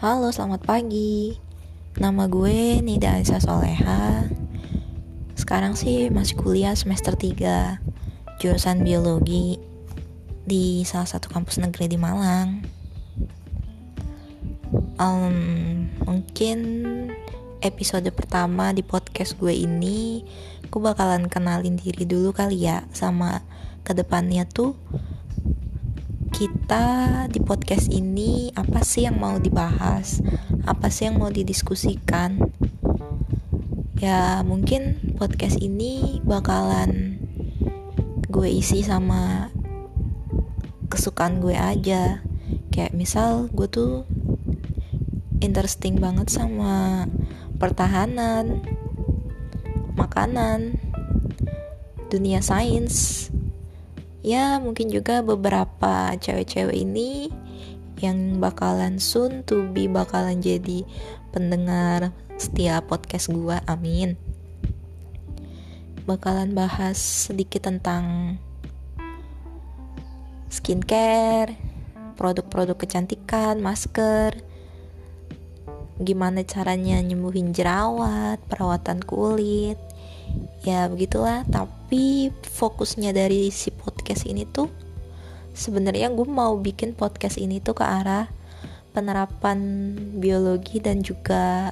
Halo, selamat pagi. Nama gue Nida Anissa Soleha. Sekarang sih masih kuliah semester 3 jurusan biologi di salah satu kampus negeri di Malang. Um, mungkin episode pertama di podcast gue ini gue bakalan kenalin diri dulu kali ya sama ke depannya tuh kita di podcast ini apa sih yang mau dibahas, apa sih yang mau didiskusikan. Ya, mungkin podcast ini bakalan gue isi sama kesukaan gue aja. Kayak misal gue tuh interesting banget sama pertahanan, makanan, dunia sains, ya mungkin juga beberapa cewek-cewek ini yang bakalan soon to be bakalan jadi pendengar setiap podcast gua. Amin. Bakalan bahas sedikit tentang skincare produk-produk kecantikan masker gimana caranya nyembuhin jerawat perawatan kulit. Ya begitulah. Tapi fokusnya dari si podcast ini tuh sebenarnya gue mau bikin podcast ini tuh ke arah penerapan biologi dan juga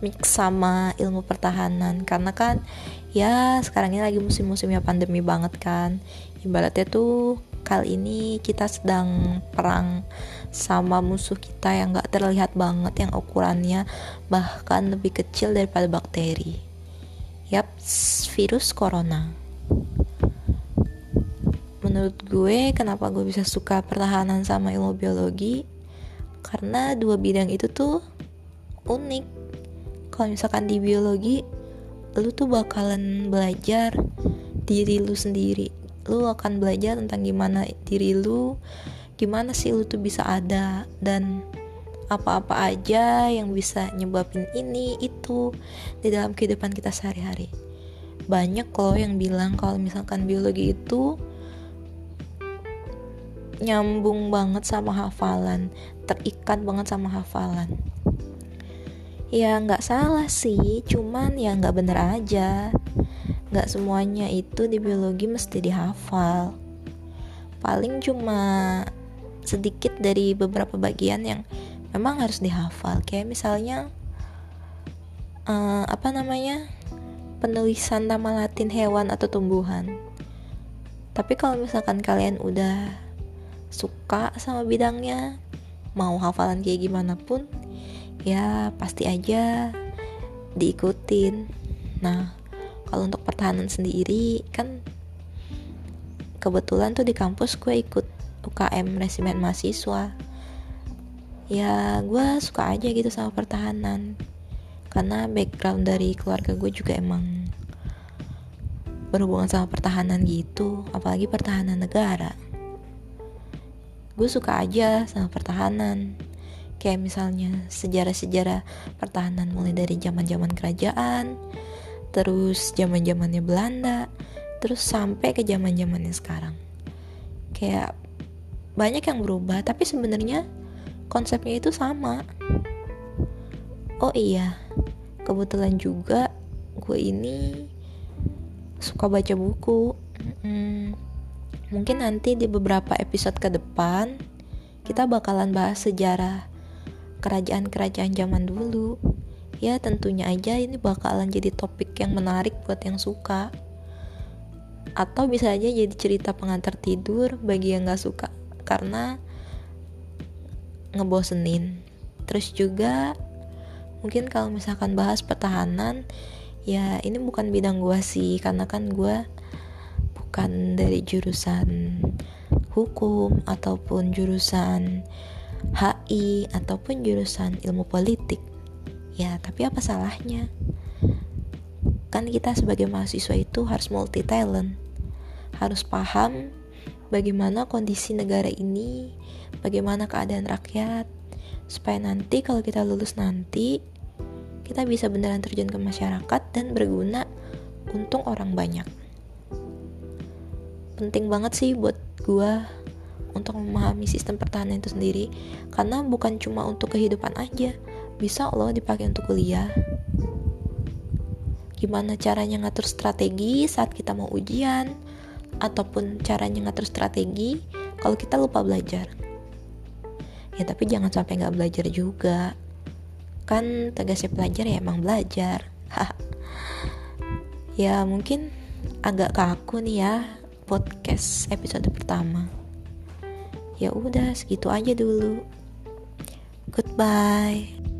mix sama ilmu pertahanan. Karena kan ya sekarang ini lagi musim-musimnya pandemi banget kan. Ibaratnya tuh kali ini kita sedang perang sama musuh kita yang gak terlihat banget yang ukurannya bahkan lebih kecil daripada bakteri. Yap, virus corona. Menurut gue, kenapa gue bisa suka pertahanan sama ilmu biologi? Karena dua bidang itu tuh unik. Kalau misalkan di biologi, lu tuh bakalan belajar diri lu sendiri. Lu akan belajar tentang gimana diri lu, gimana sih lu tuh bisa ada dan apa-apa aja yang bisa nyebabin ini itu di dalam kehidupan kita sehari-hari banyak loh yang bilang kalau misalkan biologi itu nyambung banget sama hafalan terikat banget sama hafalan. Ya nggak salah sih cuman ya nggak bener aja. Nggak semuanya itu di biologi mesti dihafal. Paling cuma sedikit dari beberapa bagian yang memang harus dihafal. Kayak misalnya uh, apa namanya? Penulisan nama latin hewan atau tumbuhan. Tapi kalau misalkan kalian udah suka sama bidangnya mau hafalan kayak gimana pun ya pasti aja diikutin. Nah kalau untuk pertahanan sendiri kan kebetulan tuh di kampus gue ikut UKM resimen mahasiswa. Ya gue suka aja gitu sama pertahanan. Karena background dari keluarga gue juga emang berhubungan sama pertahanan gitu apalagi pertahanan negara gue suka aja sama pertahanan. Kayak misalnya sejarah-sejarah pertahanan mulai dari zaman-zaman kerajaan terus zaman-zamannya Belanda terus sampai ke zaman-zamannya sekarang. Kayak banyak yang berubah tapi sebenarnya konsepnya itu sama. Oh iya kebetulan juga gue ini suka baca buku. Hmm, mungkin nanti di beberapa episode ke depan kita bakalan bahas sejarah kerajaan-kerajaan zaman dulu. Ya tentunya aja ini bakalan jadi topik yang menarik buat yang suka. Atau bisa aja jadi cerita pengantar tidur bagi yang gak suka karena ngebosenin. Terus juga mungkin kalau misalkan bahas pertahanan ya ini bukan bidang gue sih karena kan gue bukan dari jurusan hukum ataupun jurusan HI ataupun jurusan ilmu politik. Ya tapi apa salahnya? Kan kita sebagai mahasiswa itu harus multi talent harus paham bagaimana kondisi negara ini, bagaimana keadaan rakyat, supaya nanti kalau kita lulus nanti, kita bisa beneran terjun ke masyarakat dan berguna untuk orang banyak. Penting banget sih buat gue untuk memahami sistem pertahanan itu sendiri. Karena bukan cuma untuk kehidupan aja bisa loh dipakai untuk kuliah. Gimana caranya ngatur strategi saat kita mau ujian ataupun caranya ngatur strategi kalau kita lupa belajar. Ya tapi jangan sampai nggak belajar juga. Kan tegasnya pelajar ya emang belajar. Ya mungkin agak kaku nih ya podcast episode pertama. Ya udah segitu aja dulu. Goodbye